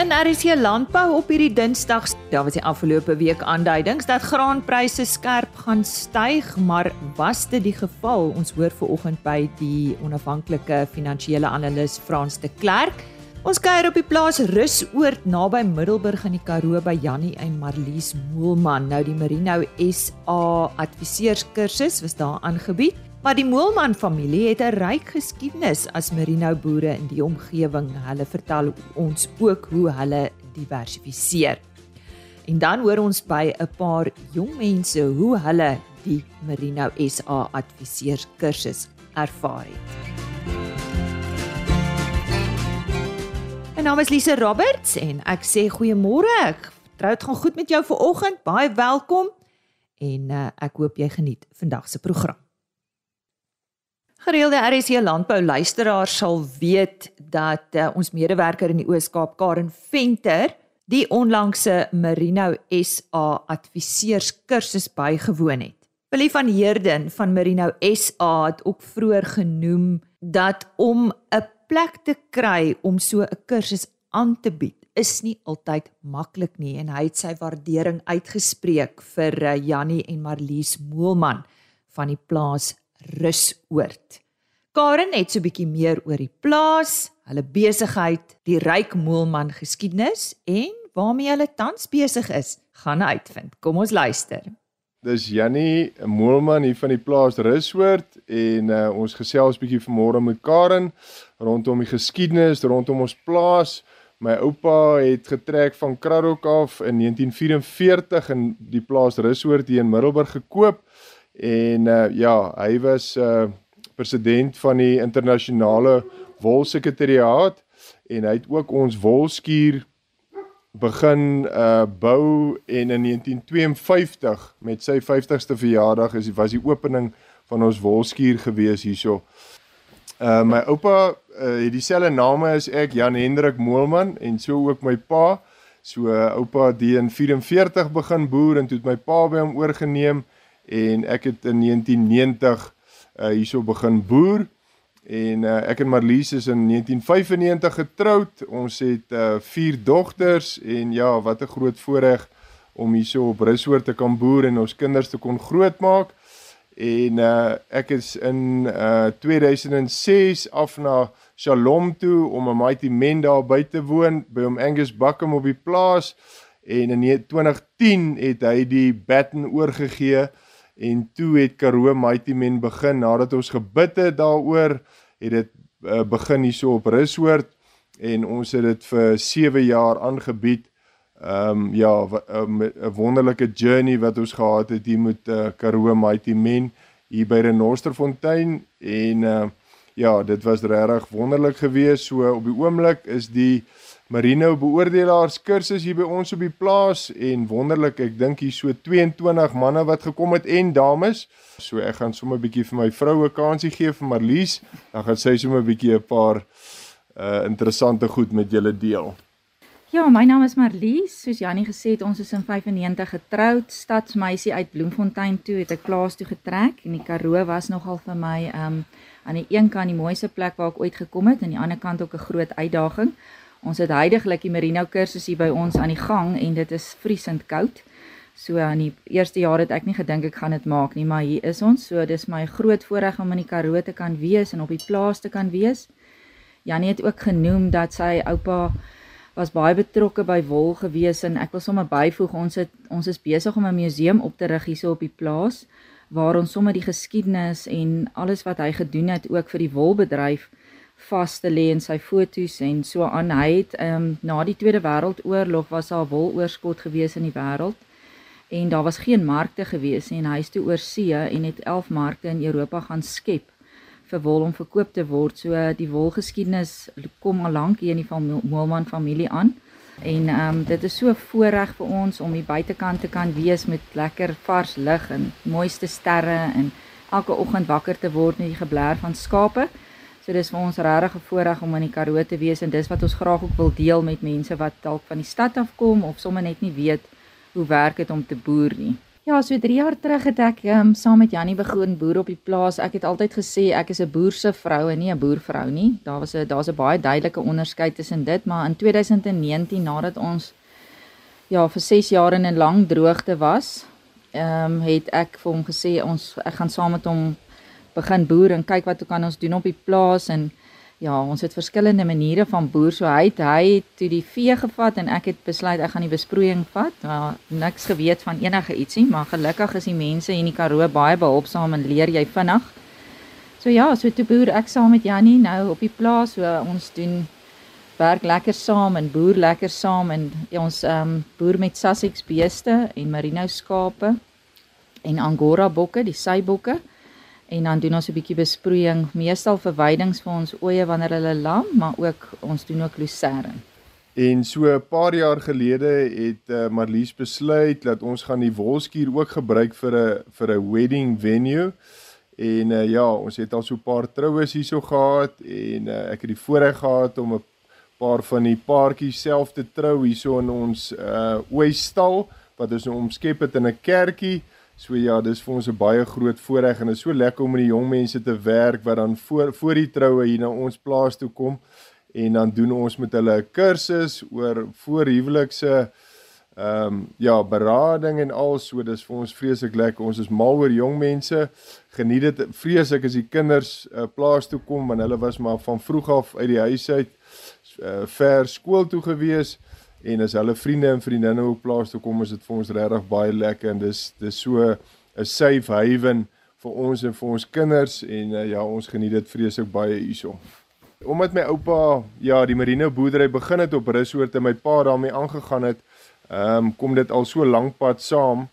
In RC Landbou op hierdie Dinsdag, daar was die afgelope week aanduidings dat graanpryse skerp gaan styg, maar was dit die geval? Ons hoor ver oggend by die onafhanklike finansiële analis Frans de Klerk. Ons kuier op die plaas Rusoord naby Middelburg in die Karoo by Jannie en Marlies Moelman. Nou die Merino SA adviseurskursus was daar aangebied. Maar die Moelman familie het 'n ryk geskiedenis as merino boere in die omgewing. Hulle vertel ons ook hoe hulle diversifiseer. En dan hoor ons by 'n paar jong mense hoe hulle die Merino SA adviseurs kursus ervaar het. My naam is Lise Roberts en ek sê goeiemôre. Ek vertrou dit gaan goed met jou vanoggend. Baie welkom en uh, ek hoop jy geniet vandag se program. Gereelde RSC landbou luisteraars sal weet dat uh, ons medewerker in die Oos-Kaap Karen Venter die onlangse Merino SA adviseurskursus bygewoon het. Willie van Heerden van Merino SA het ook vroeër genoem dat om 'n plek te kry om so 'n kursus aan te bied is nie altyd maklik nie en hy het sy waardering uitgespreek vir uh, Jannie en Marlies Moelman van die plaas Rusoord. Karen het so 'n bietjie meer oor die plaas, hulle besigheid, die ryk Moelman geskiedenis en waarmee hulle tans besig is, gaan uitvind. Kom ons luister. Dis Jannie Moelman hier van die plaas Rusoord en uh, ons gesels bietjie vanmôre met Karen rondom die geskiedenis rondom ons plaas. My oupa het getrek van Kraddock af in 1944 in die plaas Rusoord hier in Middelburg gekoop En uh ja, hy was uh president van die internasionale wolsekretariaat en hy het ook ons wolskuur begin uh bou en in 1952 met sy 50ste verjaardag is was die opening van ons wolskuur gewees hierso. Uh my oupa uh, het dieselfde name as ek Jan Hendrik Moelman en so ook my pa. So uh, oupa het in 44 begin boer en toe het my pa by hom oorgeneem en ek het in 1990 uh hierso begin boer en uh, ek en Marlies is in 1995 getroud. Ons het uh vier dogters en ja, wat 'n groot voorreg om hierso op Rusoort te kan boer en ons kinders te kon grootmaak. En uh ek is in uh 2006 af na Shalom toe om 'n mighty men daar by te woon by hom Angus Buckham op die plaas en in 2010 het hy die baton oorgegee En toe het Karoo Mighty Men begin nadat ons gebid het daaroor, het dit uh, begin hierso op Rushoort en ons het dit vir 7 jaar aangebied. Ehm um, ja, eh, 'n wonderlike journey wat ons gehad het hier met uh, Karoo Mighty Men hier by Renosterfontein en uh, ja, dit was regtig wonderlik geweest. So op die oomblik is die Marino beoordelaars kursus hier by ons op die plaas en wonderlik, ek dink hier so 22 manne wat gekom het en dames. So ek gaan sommer 'n bietjie vir my vroue kansie gee vir Marlies. Dan gaan sy sommer 'n bietjie 'n paar uh interessante goed met julle deel. Ja, my naam is Marlies. Soos Jannie gesê het, ons is in 95 getroud, stadsmeisie uit Bloemfontein toe het ek plaas toe getrek en die Karoo was nogal vir my um aan die een kant die mooiste plek waar ek ooit gekom het en aan die ander kant ook 'n groot uitdaging. Ons het heidaglik die Merino kursus hier by ons aan die gang en dit is vriesend koud. So aan die eerste jaar het ek nie gedink ek gaan dit maak nie, maar hier is ons. So dis my groot voorreg om in die Karoo te kan wees en op die plaas te kan wees. Janie het ook genoem dat sy oupa was baie betrokke by wol gewees en ek wil sommer byvoeg ons het ons is besig om 'n museum op te rig hierso op die plaas waar ons sommer die geskiedenis en alles wat hy gedoen het ook vir die wolbedryf vas te lê in sy fotos en so aan. Hy het ehm um, na die Tweede Wêreldoorlog was daar woloorskot gewees in die wêreld en daar was geen markte gewees nie en hy is toe oor see en het 11 markte in Europa gaan skep vir wol om verkoop te word. So die wolgeskiedenis kom al lank hier in die Moelman familie aan. En ehm um, dit is so voorreg vir ons om hier buitekant te kan wees met lekker vars lug en mooiste sterre en elke oggend wakker te word met die geblær van skape. So dis vir ons regtig 'n voorreg om in die Karoo te wees en dis wat ons graag ook wil deel met mense wat dalk van die stad af kom of sommer net nie weet hoe werk dit om te boer nie. Ja, so 3 jaar terug het ek um, saam met Jannie begin boer op die plaas. Ek het altyd gesê ek is 'n boerse vrou en nie 'n boervrou nie. Daar was 'n daar's 'n baie duidelike onderskeid tussen dit, maar in 2019 nadat ons ja, vir 6 jaar in 'n lang droogte was, ehm um, het ek vir hom gesê ons ek gaan saam met hom begin boer en kyk wat kan ons doen op die plaas en ja, ons het verskillende maniere van boer. So hy het hy het toe die vee gevat en ek het besluit ek gaan die besproeiing vat. Maar niks geweet van enige ietsie, maar gelukkig is die mense hier in die Karoo baie behulpsaam en leer jy vinnig. So ja, so toe boer ek saam met Jannie nou op die plaas. So ons doen werk lekker saam en boer lekker saam en ja, ons ehm um, boer met Sussex beeste en merino skape en Angora bokke, die sybokke en dan doen ons 'n bietjie besproeiing, meestal verwydings vir ons oeye wanneer hulle lam, maar ook ons doen ook lucerne. En so 'n paar jaar gelede het uh, Marlies besluit dat ons gaan die wolskuur ook gebruik vir 'n vir 'n wedding venue. En uh, ja, ons het al so 'n paar troues hierso gehad en uh, ek het die voorreg gehad om 'n paar van die paartjies self te trou hierso in ons uh ooistal wat ons nou omskep het in 'n kerkie. So ja, dis vir ons 'n baie groot voorreg en dit is so lekker om met die jong mense te werk wat dan voor voor die troue hier na ons plaas toe kom en dan doen ons met hulle 'n kursus oor voorhuwelikse ehm um, ja, berading en al so. Dis vir ons vreeslik lekker. Ons is mal oor jong mense. Geniet dit vreeslik as die kinders uh, plaas toe kom want hulle was maar van vroeg af uit die huis uit uh, ver skool toe gewees en as hulle vriende en vriendinne op plaas toe kom is dit vir ons regtig baie lekker en dis dis so 'n safe haven vir ons en vir ons kinders en uh, ja ons geniet dit vreeslik baie hierso. Omdat my oupa ja die merino boerdery begin het op Rusoort en my pa daarmee aangegaan het, ehm um, kom dit al so lank pad saam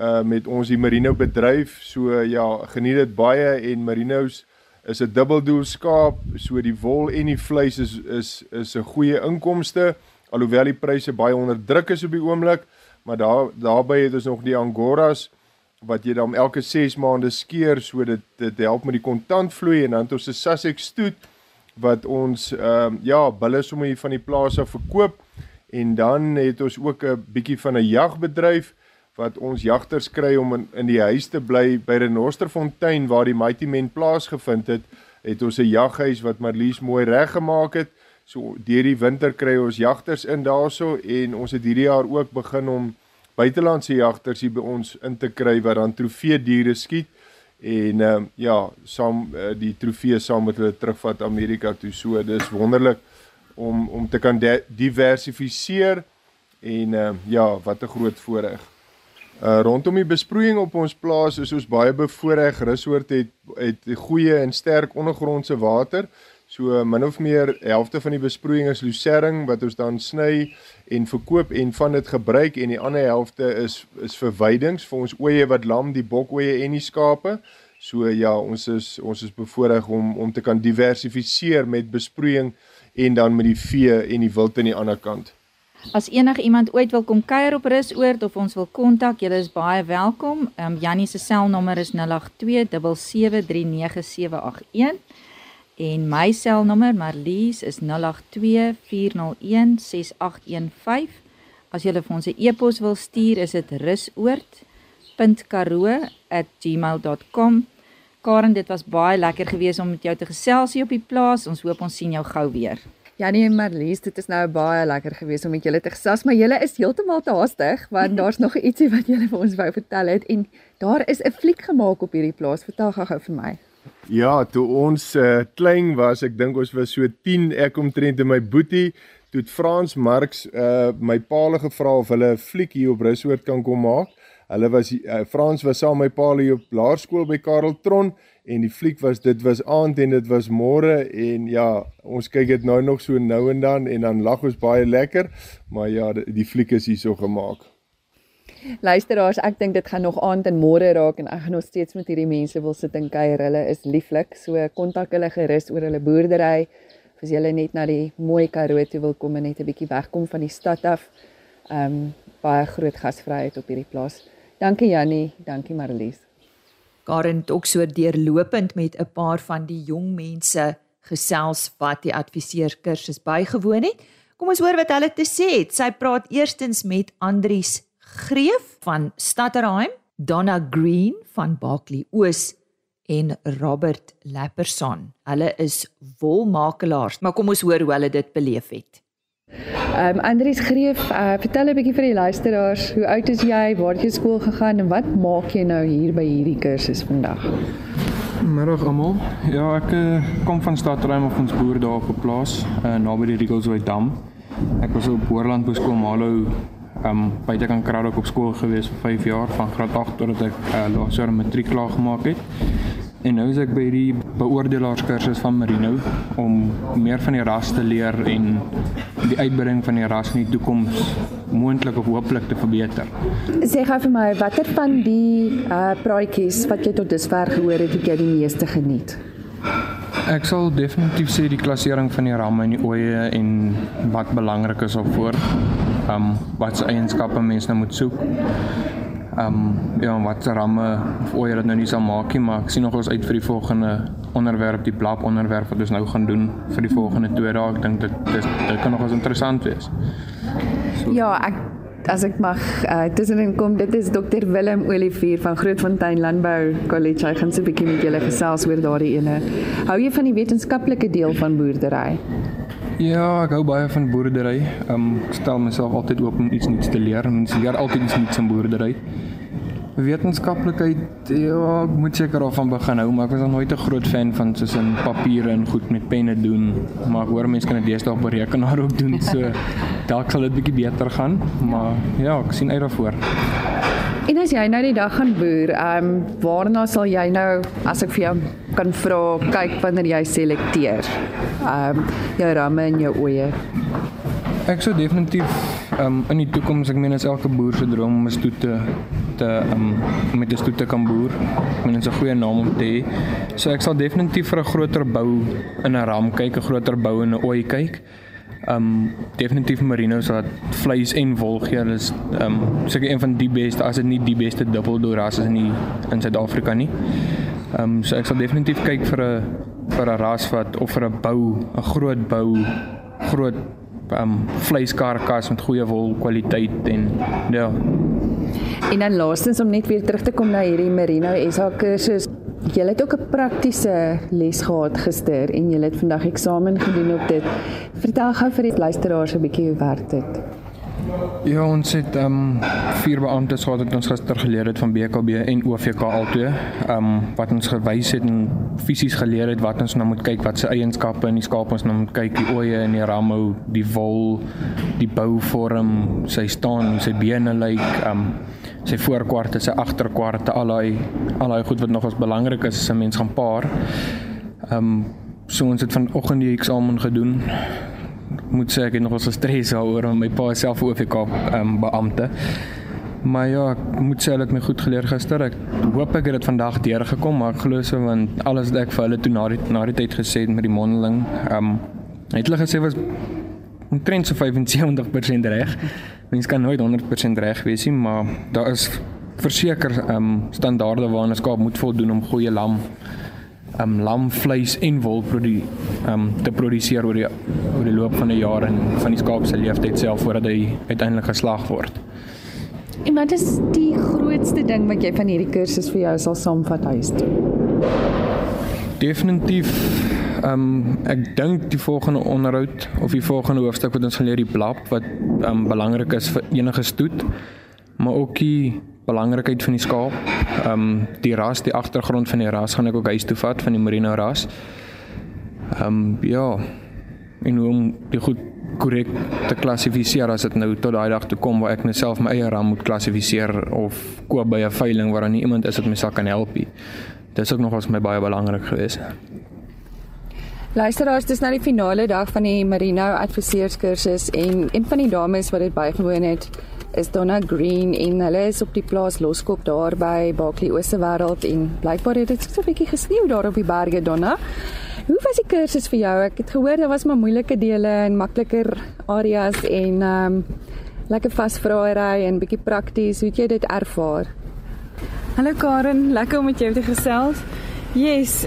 uh met ons die merino bedryf. So ja, geniet dit baie en merinos is 'n dubbeldoel skaap, so die wol en die vleis is is is 'n goeie inkomste alhoewel die pryse baie onder druk is op die oomblik, maar daar daarbey het ons nog die angoras wat jy dan elke 6 maande skeer sodat dit help met die kontantvloei en dan het ons 'n Sussex stoet wat ons ehm um, ja, bulle sommer hier van die plaas af verkoop en dan het ons ook 'n bietjie van 'n jagbedryf wat ons jagters kry om in, in die huis te bly. By Renosterfontein waar die Mighty Men plaasgevind het, het ons 'n jaghuis wat Marlies mooi reggemaak het So deur die winter kry ons jagters in daarso en ons het hierdie jaar ook begin om buitelandse jagters hier by ons in te kry wat dan trofee diere skiet en ehm um, ja, saam uh, die trofee saam met hulle terugvat Amerika toe. So dis wonderlik om om te kan diversifiseer en ehm um, ja, wat 'n groot voorreg. Uh rondom die besproeiing op ons plaas is ons baie bevoordeel. Rusoort het het goeie en sterk ondergrondse water. So min of meer helfte van die besproeiing is lucering wat ons dan sny en verkoop en van dit gebruik en die ander helfte is is vir weidings vir ons oeye wat lam, die bokoeie en die skape. So ja, ons is ons is bevoordeel om om te kan diversifiseer met besproeiing en dan met die vee en die wild aan die ander kant. As enige iemand ooit wil kom kuier op Rusoord of ons wil kontak, julle is baie welkom. Ehm um, Jannie se selnommer is 082 7739781 en my selnommer Marlies is 0824016815. As jy vir ons 'n e-pos wil stuur, is dit rusoort.karoo@gmail.com. Karen, dit was baie lekker geweest om met jou te gesels hier op die plaas. Ons hoop ons sien jou gou weer. Janie en Marlies, dit is nou baie lekker geweest om met julle te gesels, maar julle is heeltemal te haastig want daar's nog ietsie wat julle vir ons wou vertel het en daar is 'n fliek gemaak op hierdie plaas. Vertel gou-gou vir my. Ja, toe ons uh, klein was, ek dink ons was so 10, ek omtrent en my boetie, toe het Frans Marx uh my paal gevra of hulle 'n fliek hier op Rusoort kan kom maak. Hulle was uh, Frans was saam my paal hier op laerskool by Karel Tron en die fliek was dit was aand en dit was môre en ja, ons kyk dit nou nog so nou en dan en dan lag ons baie lekker, maar ja, die, die fliek is hier so gemaak. Luisteraars, ek dink dit gaan nog aand en môre raak en ek gaan nog steeds met hierdie mense wil sit en kuier. Hulle is lieflik. So kontak hulle gerus oor hulle boerdery. As jy net na die mooi Karoo toe wil kom en net 'n bietjie wegkom van die stad af. Ehm um, baie groot gasvryheid op hierdie plaas. Dankie Jannie, dankie Marlies. Karen het ook so deurlopend met 'n paar van die jong mense gesels wat die adviseerkursus bygewoon het. Kom ons hoor wat hulle te sê het. Sy praat eerstens met Andries Greef van Stadterheim Donna Green van Barkley Oos en Robert Lapperson. Hulle is wolmakelaars, maar kom ons hoor hoe hulle dit beleef het. Ehm um, Andries Greef, uh, vertel 'n bietjie vir die luisteraars, hoe oud is jy, waar het jy skool gegaan en wat maak jy nou hier by hierdie kursus vandag? Middag almal. Ja, ek uh, kom van Stadruim of ons boer daar op 'n plaas uh, naby die Rigelsway dam. Ek was op Boerland Boskool Malo um buite kan Kraddock op skool gewees vir 5 jaar van graad 8 totdat ek uh, laas jaar matriek klaar gemaak het. En nou is ek by die beoordelaarskursus van Marino om meer van die ras te leer en die uitbreiding van die ras in die toekoms moontlik of hooplik te verbeter. Sê gou vir my watter van die uh praatjies wat jy tot dusver gehoor het, het jy die meeste geniet? Ek sal definitief sê die klassering van die ramme en die oeye en wat belangrik is op voor. Um wat se eienskappe mense nou moet soek. Um ja, wat ramme of oor dit nou nie sal maak nie, maar ek sien nog ons uit vir die volgende onderwerp, die blap onderwerp wat ons nou gaan doen vir die volgende 2 dae. Ek dink dit dis dit kan nog eens interessant wees. So. Ja, ek as ek mag uh, tussenin kom, dit is Dr Willem Olivier van Grootfontein Landbou College. Hy gaan so 'n bietjie met julle gesels oor daardie ene. Hou jy van die wetenskaplike deel van boerdery? Ja, ek hou baie van boerdery. Um ek stel myself altyd oop om iets nuuts te leer. Mens leer altyd iets nuuts in boerdery. Wetenskaplikheid, ja, ek moet seker al van begin hou, maar ek was nog nooit 'n groot fan van soos in papiere en goed met penne doen. Maar ek hoor mense kan dit deesdae op 'n rekenaar ook doen, so dalk sal dit bietjie beter gaan, maar ja, ek sien uit daarvoor. En as jy nou die dag gaan boer, ehm um, waarna sal jy nou as ek vir jou kan vra kyk wanneer jy selekteer? Ehm um, jou ramme en jou oeye. Ek sou definitief um, in die toekoms, ek meen as elke boer se droom om 'n stoet te te um, met 'n stoet te kan boer. Ek meen 'n goeie naam om te hê. So ek sal definitief vir 'n groter bou in 'n ram kyk, 'n groter bou in 'n ooi kyk. Um definitief merinos wat vleis en wol gee. Hulle is um seker een van die beste as dit nie die beste dubbeldoor ras is in die in Suid-Afrika nie. Um so ek sal definitief kyk vir 'n vir 'n ras wat of vir 'n bou, 'n groot bou, groot um vleiskarkas met goeie wol kwaliteit en ja. En dan laastens om net weer terug te kom na hierdie Merino SA kursus. Jy het ook 'n praktiese les gehad gister en jy het vandag eksamen gedoen op dit. Vertel gou vir die luisteraars 'n bietjie hoe werk dit? Ja, ons het um, vier beamptes gehad wat ons gister geleer het van BKB en OVK altoe. Um, wat ons gewys het en fisies geleer het wat ons nou moet kyk wat se eienskappe in die skaap ons nou moet kyk, die oeye en die ramme, die wol, die bouvorm, sy staan, sy bene lyk, ehm um, sy voorkwarte, sy agterkwarte, al daai al daai goed wat nog as belangrik is as 'n mens gaan paar. Ehm um, so ons het vanoggend die eksamen gedoen moet sê ek het nogal gestres daaroor om my pa self OVK um, beampte. Maar ja, ek moet sê dat my goed geleer gister. Ek hoop ek het dit vandag deurgekom, maar ek glo so want alles wat ek vir hulle toe na die na die tyd gesê het met die mondeling, ehm um, het hulle gesê was omtrent so 75% reg. Mens kan nooit 100% reg wees nie, maar daar is verseker ehm um, standaarde waaraan 'n skaap moet voldoen om goeie lam um lamvleis en wol produ um te produseer oor die oor die loop van die jare en van die skaap se leeftyd self voordat hy uiteindelik geslag word. En wat is die grootste ding wat jy van hierdie kursus vir jou sal saamvat huis toe? Definitief um ek dink die volgende onderhoud of die volgende hoofstuk wat ons gaan leer die blap wat um belangrik is vir enige stoet maar ook die belangrikheid van die skaap. Ehm um, die ras, die agtergrond van die ras gaan ek ook huis toe vat van die merino ras. Ehm um, ja. En hoe om die goed korrek te klassifiseer as dit nou tot daai dag toe kom waar ek net self my eie ram moet klassifiseer of koop by 'n veiling waar nie iemand is wat my sal kan help. Dit is ook nog vir my baie belangrik geweest. Luisteraars, dis nou die finale dag van die Merino adviseurskursus en een van die dames wat dit bygewoon het, is Donna Green en hulle is op die plaas Loskop daar by Baklie Ooste Wêreld en blykbaar het dit so 'n bietjie gesneeu daar op die berge Donna. Hoe was die kursus vir jou? Ek het gehoor daar was maar moeilike dele en makliker areas en ehm um, lekker vasvraaiery en bietjie prakties. Hoe het jy dit ervaar? Hallo Karen, lekker om met jou te gesels. Yes.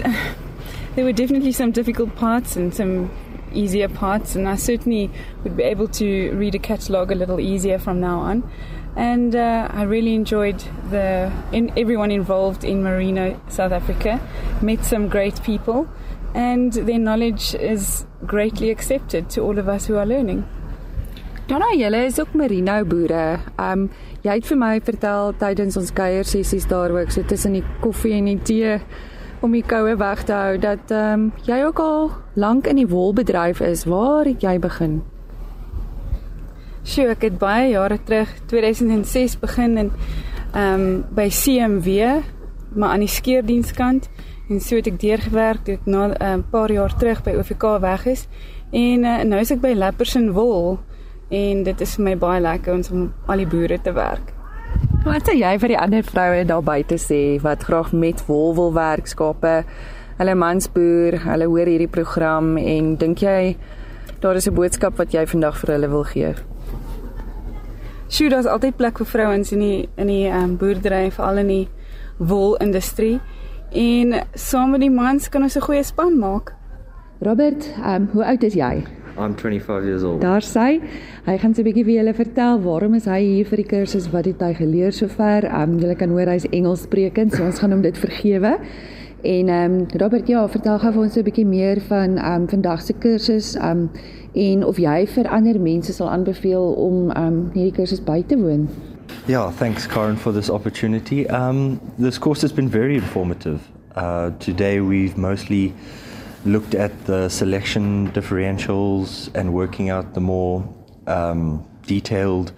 There were definitely some difficult parts and some easier parts, and I certainly would be able to read a catalogue a little easier from now on. and uh, I really enjoyed the in everyone involved in Merino South Africa. Met some great people, and their knowledge is greatly accepted to all of us who are learning. Donna, julle is ook merino boere. Um jy het vir my vertel tydens ons kuier sessies daar ook so tussen die koffie en die tee om die koue weg te hou dat um jy ook al lank in die wolbedryf is. Waar het jy begin? Sjoe, ek het baie jare terug 2006 begin in ehm um, by CMW, maar aan die skeerdienskant en so het ek deurgewerk tot na 'n uh, paar jaar terug by OVK weg is. En uh, nou is ek by Lapperson Wol en dit is vir my baie lekker om al die boere te werk. Wat sê jy vir die ander vroue daar buite sê wat graag met wol wil werk skape? Hulle mans boer, hulle hoor hierdie program en dink jy daar is 'n boodskap wat jy vandag vir hulle wil gee? Sjoe, daar's altyd plek vir vrouens in die in die um, boerdery, veral in die wolindustrie. En saam met die mans kan ons 'n goeie span maak. Robert, um, hoe oud is jy? I'm 25 years old. Daar sê hy gaan so 'n bietjie vir julle vertel waarom is hy hier vir die kursus wat het hy geleer sover. Um julle kan hoor hy's Engels sprekend, so ons gaan hom dit vergewe. En ehm um, Robert, ja, vertel gou vir ons 'n bietjie meer van ehm um, vandag se kursus, ehm um, en of jy vir ander mense sal aanbeveel om ehm um, hierdie kursus by te woon. Yeah, thanks Karen for this opportunity. Um, this course has been very informative. Uh, today we've mostly looked at the selection differentials and working out the more um, detailed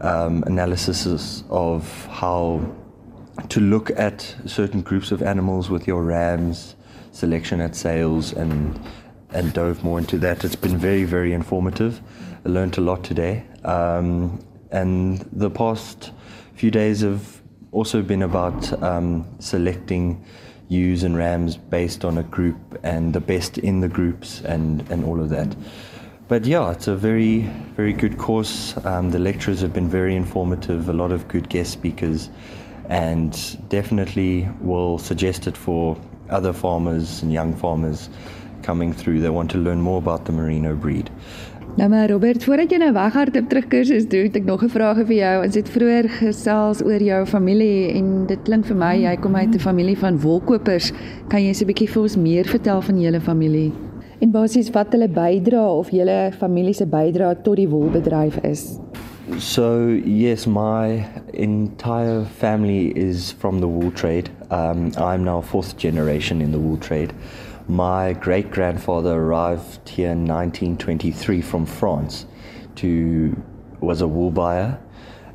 um, analysis of how to look at certain groups of animals with your rams selection at sales and and dove more into that. It's been very very informative. I learned a lot today, um, and the past few days have also been about um, selecting ewes and rams based on a group and the best in the groups and and all of that. But yeah, it's a very very good course. Um, the lecturers have been very informative. A lot of good guest speakers and definitely will suggest it for other farmers and young farmers coming through that want to learn more about the merino breed. Nou maar Robert, voordat jy nou weghardloop terug kursus doen, het ek nog 'n vraag vir jou. Ons het vroeër gesels oor jou familie en dit klink vir my jy kom uit 'n familie van wolkopers. Kan jy so 'n bietjie vir ons meer vertel van julle familie? En basies wat hulle bydra of julle familie se bydra tot die wolbedryf is? So yes, my entire family is from the wool trade. Um, I'm now fourth generation in the wool trade. My great grandfather arrived here in 1923 from France. To was a wool buyer.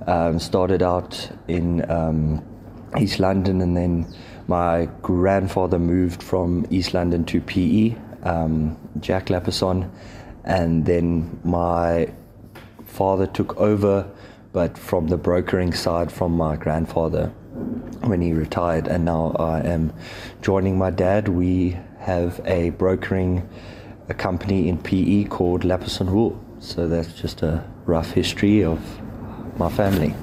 Um, started out in um, East London, and then my grandfather moved from East London to PE, um, Jack Lapison, and then my father took over, but from the brokering side from my grandfather when he retired, and now I am joining my dad. We have a brokering a company in PE called Lapison Wool. So that's just a rough history of my family.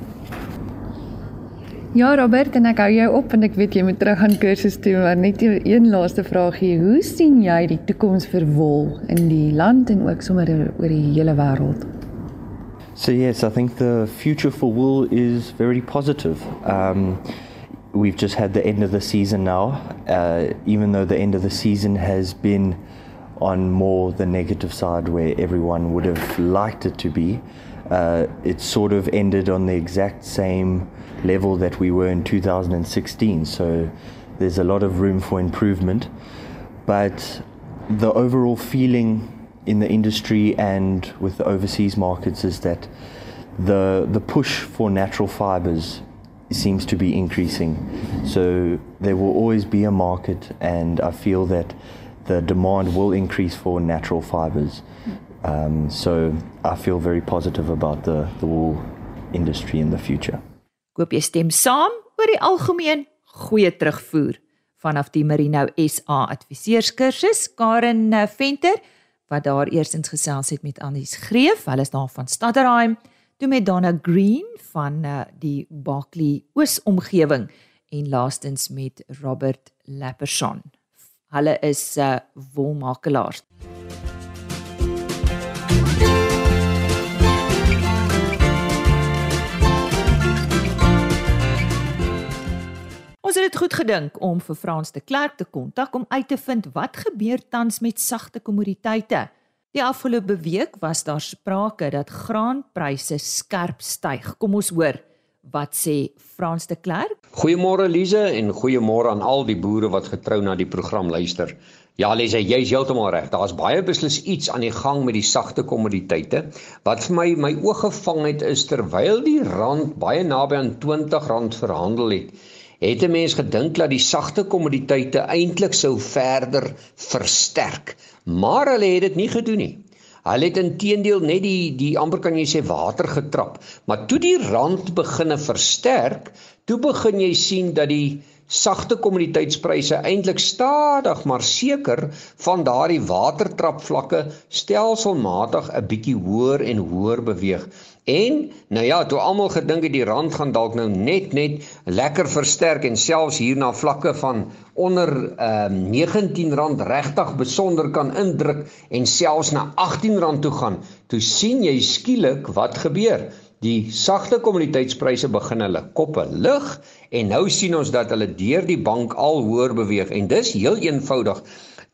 Ja Robert, en ek hou jou op en ek weet jy moet terug aan kursus toe, maar net een laaste vraagie. Hoe sien jy die toekoms vir wol in die land en ook sommer oor die hele wêreld? So yes, I think the future for wool is very positive. Um, we've just had the end of the season now. Uh, even though the end of the season has been on more the negative side, where everyone would have liked it to be, uh, it sort of ended on the exact same level that we were in 2016. So there's a lot of room for improvement, but the overall feeling in the industry and with the overseas markets is that the the push for natural fibers seems to be increasing. So there will always be a market, and I feel that the demand will increase for natural fibers. Um, so I feel very positive about the the wool industry in the future. Koop jy stem saam oor die algemeen goeie terugvoer vanaf die Merino SA adviseurskursus Karen Venter wat daar eersins gesels het met Annies Greef, hulle is daar van Stadterheim, toe met Donna Green van uh, die Barkley Oos omgewing en laastens met Robert Lapperson. Hulle is uh, wolmakelaars. Ons het dit goed gedink om vir Frans de Klerk te kontak om uit te vind wat gebeur tans met sagte kommoditeite Die afgelope week was daar sprake dat graanpryse skerp styg. Kom ons hoor wat sê Frans de Klerk. Goeiemôre Lize en goeiemôre aan al die boere wat getrou na die program luister. Ja, Lize, jy's heeltemal reg. Daar's baie beslis iets aan die gang met die sagte kommoditeite. Wat vir my my oog gevang het is terwyl die rand baie naby aan R20 verhandel het, het 'n mens gedink dat die sagte kommoditeite eintlik sou verder versterk. Maar hulle het dit nie gedoen nie. Hulle het intedeel net die die amper kan jy sê water getrap, maar toe die rand beginne versterk, toe begin jy sien dat die sagte kommoditeitspryse eintlik stadig maar seker van daardie watertrapvlakke stelselmatig 'n bietjie hoër en hoër beweeg. En nou ja, toe almal gedink het die rand gaan dalk nou net net lekker versterk en selfs hier na vlakke van onder ehm uh, R19 regtig besonder kan indruk en selfs na R18 toe gaan, toe sien jy skielik wat gebeur. Die sagte kommoditeitspryse begin hulle koppe lig en nou sien ons dat hulle deur die bank al hoër beweeg en dis heel eenvoudig.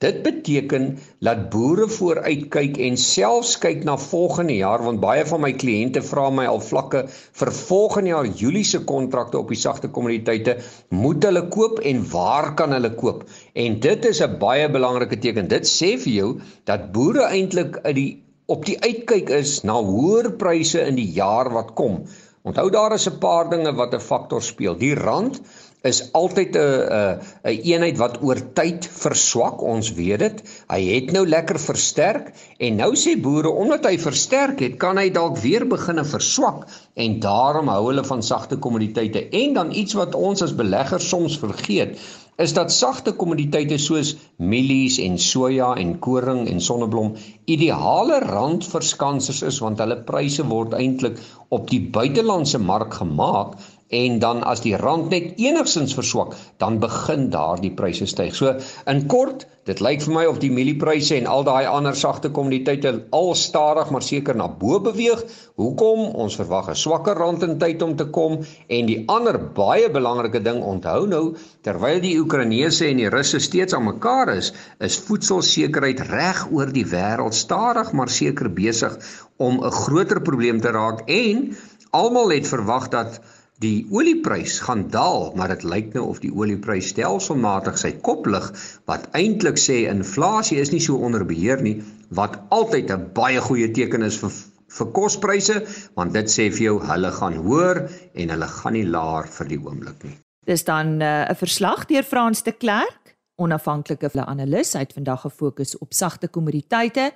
Dit beteken dat boere vooruit kyk en selfs kyk na volgende jaar want baie van my kliënte vra my al vlakke vir volgende jaar Julie se kontrakte op die sagte kommoditeite moet hulle koop en waar kan hulle koop en dit is 'n baie belangrike teken dit sê vir jou dat boere eintlik uit die op die uitkyk is na hoër pryse in die jaar wat kom. Onthou daar is 'n paar dinge wat 'n faktor speel. Die rand is altyd 'n 'n 'n eenheid wat oor tyd verswak, ons weet dit. Hy het nou lekker versterk en nou sê boere omdat hy versterk het, kan hy dalk weer begine verswak en daarom hou hulle van sagte kommoditeite. En dan iets wat ons as beleggers soms vergeet, is dat sagte kommoditeite soos mielies en soja en koring en sonneblom ideale randverskansers is want hulle pryse word eintlik op die buitelandse mark gemaak en dan as die rand net enigstens verswak, dan begin daardie pryse styg. So in kort, dit lyk vir my of die mieliepryse en al daai ander sagte kommoditeite al stadig maar seker na bo beweeg. Hoekom? Ons verwag 'n swakker rand in tyd om te kom en die ander baie belangrike ding onthou nou, terwyl die Oekraïnese en die Russe steeds aan mekaar is, is voedselsekerheid reg oor die wêreld stadig maar seker besig om 'n groter probleem te raak en almal het verwag dat Die olieprys gaan daal, maar dit lyk nou of die olieprys stelselmatig sy kop lig wat eintlik sê inflasie is nie so onder beheer nie, wat altyd 'n baie goeie teken is vir vir kospryse, want dit sê vir jou hulle gaan hoër en hulle gaan nie laer vir die oomblik nie. Dis dan eh, 'n uh, verslag deur Frans de Klerk, onafhanklike analis, hy het vandag gefokus op sagte kommoditeite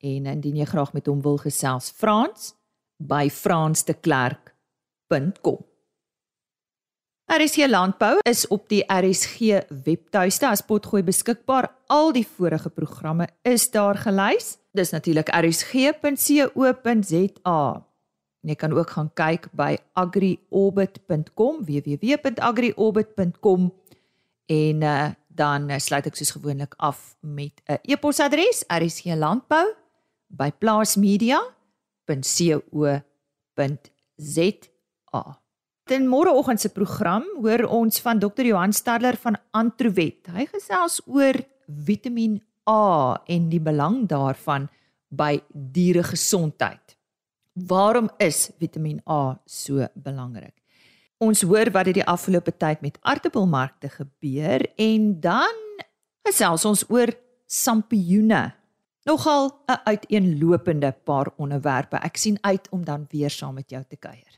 en indien jy graag met hom wil gesels, Frans by fransdeklerk.com. RSG Landbou is op die RSG webtuiste as potgooi beskikbaar. Al die vorige programme is daar gelys. Dis natuurlik rsg.co.za. Jy kan ook gaan kyk by agriorbit.com www.agriorbit.com en uh, dan uh, sluit ek soos gewoonlik af met 'n uh, e-posadres rsglandbou@plaasmedia.co.za. In môreoggend se program hoor ons van Dr. Johan Stadler van Antrowet. Hy gesels oor Vitamiin A en die belang daarvan by dieregesondheid. Waarom is Vitamiin A so belangrik? Ons hoor wat het die afgelope tyd met aardappelmarkte gebeur en dan gesels ons oor sampioene. Nogal 'n uiteenlopende paar onderwerpe. Ek sien uit om dan weer saam met jou te kuier.